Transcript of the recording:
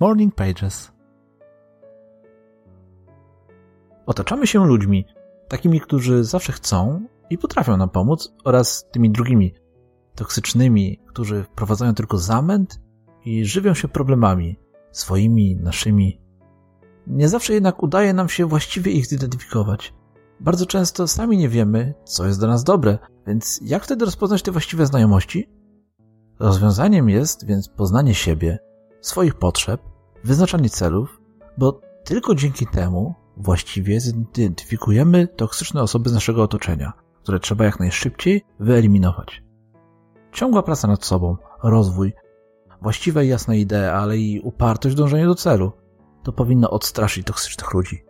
Morning Pages. Otaczamy się ludźmi, takimi, którzy zawsze chcą i potrafią nam pomóc, oraz tymi drugimi, toksycznymi, którzy wprowadzają tylko zamęt i żywią się problemami swoimi, naszymi. Nie zawsze jednak udaje nam się właściwie ich zidentyfikować. Bardzo często sami nie wiemy, co jest dla nas dobre, więc jak wtedy rozpoznać te właściwe znajomości? Rozwiązaniem jest więc poznanie siebie, swoich potrzeb, wyznaczanie celów, bo tylko dzięki temu właściwie zidentyfikujemy toksyczne osoby z naszego otoczenia, które trzeba jak najszybciej wyeliminować. Ciągła praca nad sobą, rozwój, właściwe i jasne idee, ale i upartość w dążeniu do celu to powinno odstraszyć toksycznych ludzi.